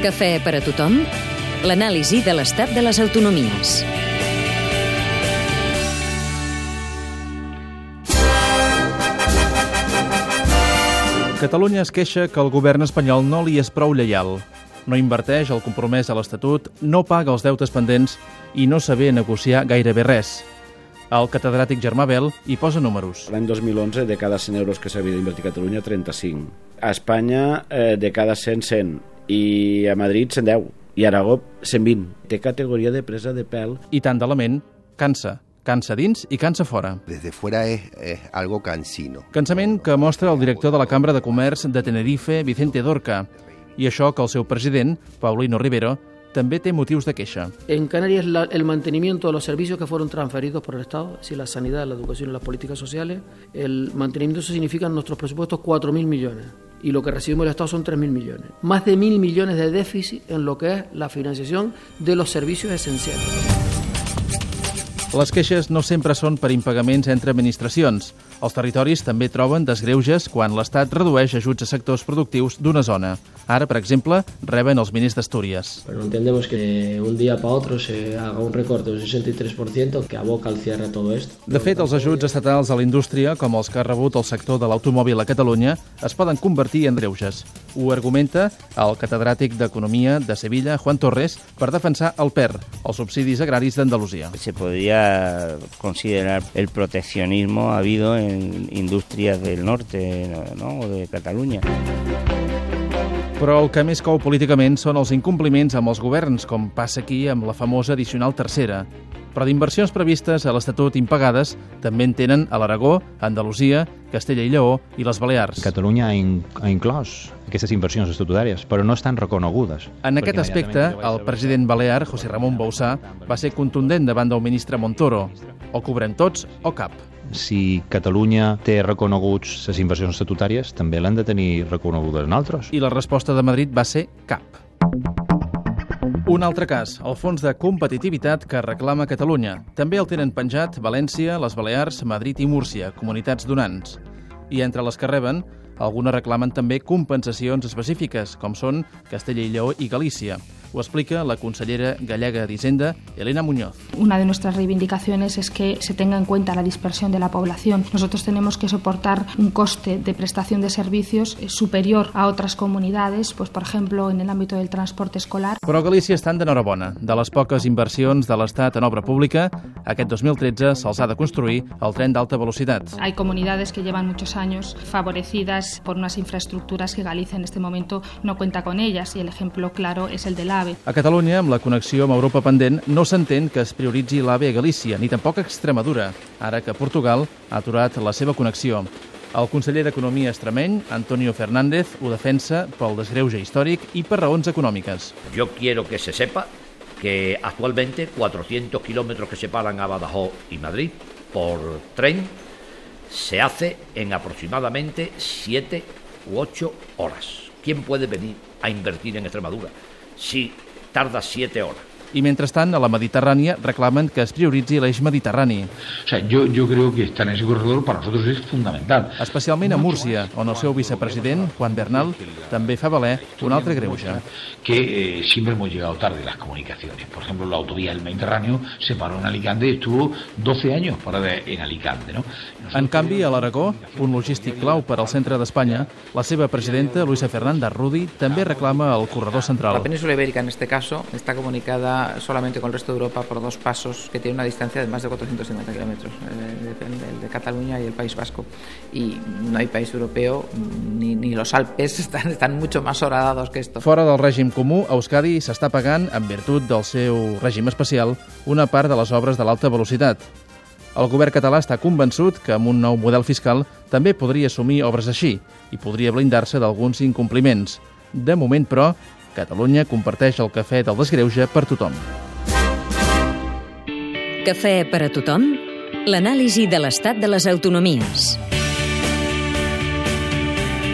Cafè per a tothom? L'anàlisi de l'estat de les autonomies. Catalunya es queixa que el govern espanyol no li és prou lleial. No inverteix el compromès a l'Estatut, no paga els deutes pendents i no saber negociar gairebé res. El catedràtic Germà Bel hi posa números. L'any 2011, de cada 100 euros que s'havia d'invertir a Catalunya, 35. A Espanya, eh, de cada 100, 100. I a Madrid, 110. I a Aragó, 120. Té categoria de presa de pèl. I tant d'element, cansa. Cansa dins i cansa fora. Desde fuera es, es algo cansino. Cansament que mostra el director de la Cambra de Comerç de Tenerife, Vicente Dorca. I això que el seu president, Paulino Rivero, també té motius de queixa. En Canarias la, el mantenimiento de los servicios que fueron transferidos por el Estado, es decir, la sanidad, la educación y las políticas sociales, el mantenimiento eso significa en nuestros presupuestos 4.000 millones y lo que recibimos del Estado son 3.000 millones. Más de 1.000 millones de déficit en lo que es la financiación de los servicios esenciales. Les queixes no sempre són per impagaments entre administracions. Els territoris també troben desgreuges quan l'Estat redueix ajuts a sectors productius d'una zona. Ara, per exemple, reben els miners d'Astúries. Pero entendemos que un día para otro se haga un recorte del 63% que aboca al cierre a todo esto. De fet, els ajuts estatals a la indústria, com els que ha rebut el sector de l'automòbil a Catalunya, es poden convertir en greuges. Ho argumenta el catedràtic d'Economia de Sevilla, Juan Torres, per defensar el PER, els subsidis agraris d'Andalusia. Se podría considerar el proteccionismo habido en industrias del norte ¿no? o de Cataluña. Però el que més cou políticament són els incompliments amb els governs, com passa aquí amb la famosa addicional tercera. Però d'inversions previstes a l'Estatut impagades també en tenen a l'Aragó, Andalusia, Castella i Lleó i les Balears. Catalunya ha, in ha inclòs aquestes inversions estatutàries, però no estan reconegudes. En aquest aspecte, el president balear, José Ramón Bausà, va ser contundent davant del ministre Montoro. O cobrem tots o cap. Si Catalunya té reconeguts les inversions estatutàries, també l'han de tenir reconegudes en altres. I la resposta de Madrid va ser cap. Un altre cas, el fons de competitivitat que reclama Catalunya. També el tenen penjat València, les Balears, Madrid i Múrcia, comunitats donants. I entre les que reben, algunes reclamen també compensacions específiques, com són Castella i Lleó i Galícia. Ho explica la consellera gallega d'Hisenda, Elena Muñoz. Una de nuestras reivindicaciones es que se tenga en cuenta la dispersión de la población. Nosotros tenemos que soportar un coste de prestación de servicios superior a otras comunidades, pues por ejemplo en el ámbito del transporte escolar. Però Galícia estan d'enhorabona. De les poques inversions de l'Estat en obra pública, aquest 2013 se'ls ha de construir el tren d'alta velocitat. Hay comunidades que llevan muchos años favorecidas por unas infraestructuras que Galicia en este momento no cuenta con ellas y el ejemplo claro es el del AVE. A Catalunya, amb la connexió amb Europa pendent, no s'entén que es prioritzi l'AVE a Galícia, ni tampoc a Extremadura, ara que Portugal ha aturat la seva connexió. El conseller d'Economia extremeny, Antonio Fernández, ho defensa pel desgreuge històric i per raons econòmiques. Yo quiero que se sepa que actualmente 400 kilómetros que separan a Badajoz y Madrid por tren se hace en aproximadamente 7 u 8 horas. ¿Quién puede venir a invertir en Extremadura si tarda 7 horas? I mentrestant, a la Mediterrània reclamen que es prioritzi l'eix mediterrani. O sea, yo, yo creo que estar en ese corredor para nosotros es fundamental. Especialment a Múrcia, on el seu vicepresident, Juan Bernal, també fa valer un altre greuge. Que eh, siempre hemos llegado tarde las comunicaciones. Por ejemplo, la autovía del Mediterráneo se paró en Alicante y estuvo 12 años parada en Alicante. ¿no? En canvi, a l'Aragó, un logístic clau per al centre d'Espanya, la seva presidenta, Luisa Fernanda Rudi, també reclama el corredor central. La península ibérica, en este caso, está comunicada solamente con el resto de Europa por dos pasos que tienen una distancia de más de 450 kilómetros, eh, el de Cataluña y el País Vasco. Y no hay país europeo, ni, ni los Alpes están, están mucho más horadados que esto. Fora del règim comú, Euskadi s'està pagant, en virtut del seu règim especial, una part de les obres de l'alta velocitat. El govern català està convençut que amb un nou model fiscal també podria assumir obres així i podria blindar-se d'alguns incompliments. De moment, però, Catalunya comparteix el cafè del desgreuge per tothom. Cafè per a tothom? L'anàlisi de l'estat de les autonomies.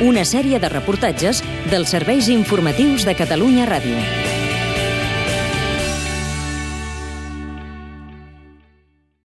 Una sèrie de reportatges dels serveis informatius de Catalunya Ràdio.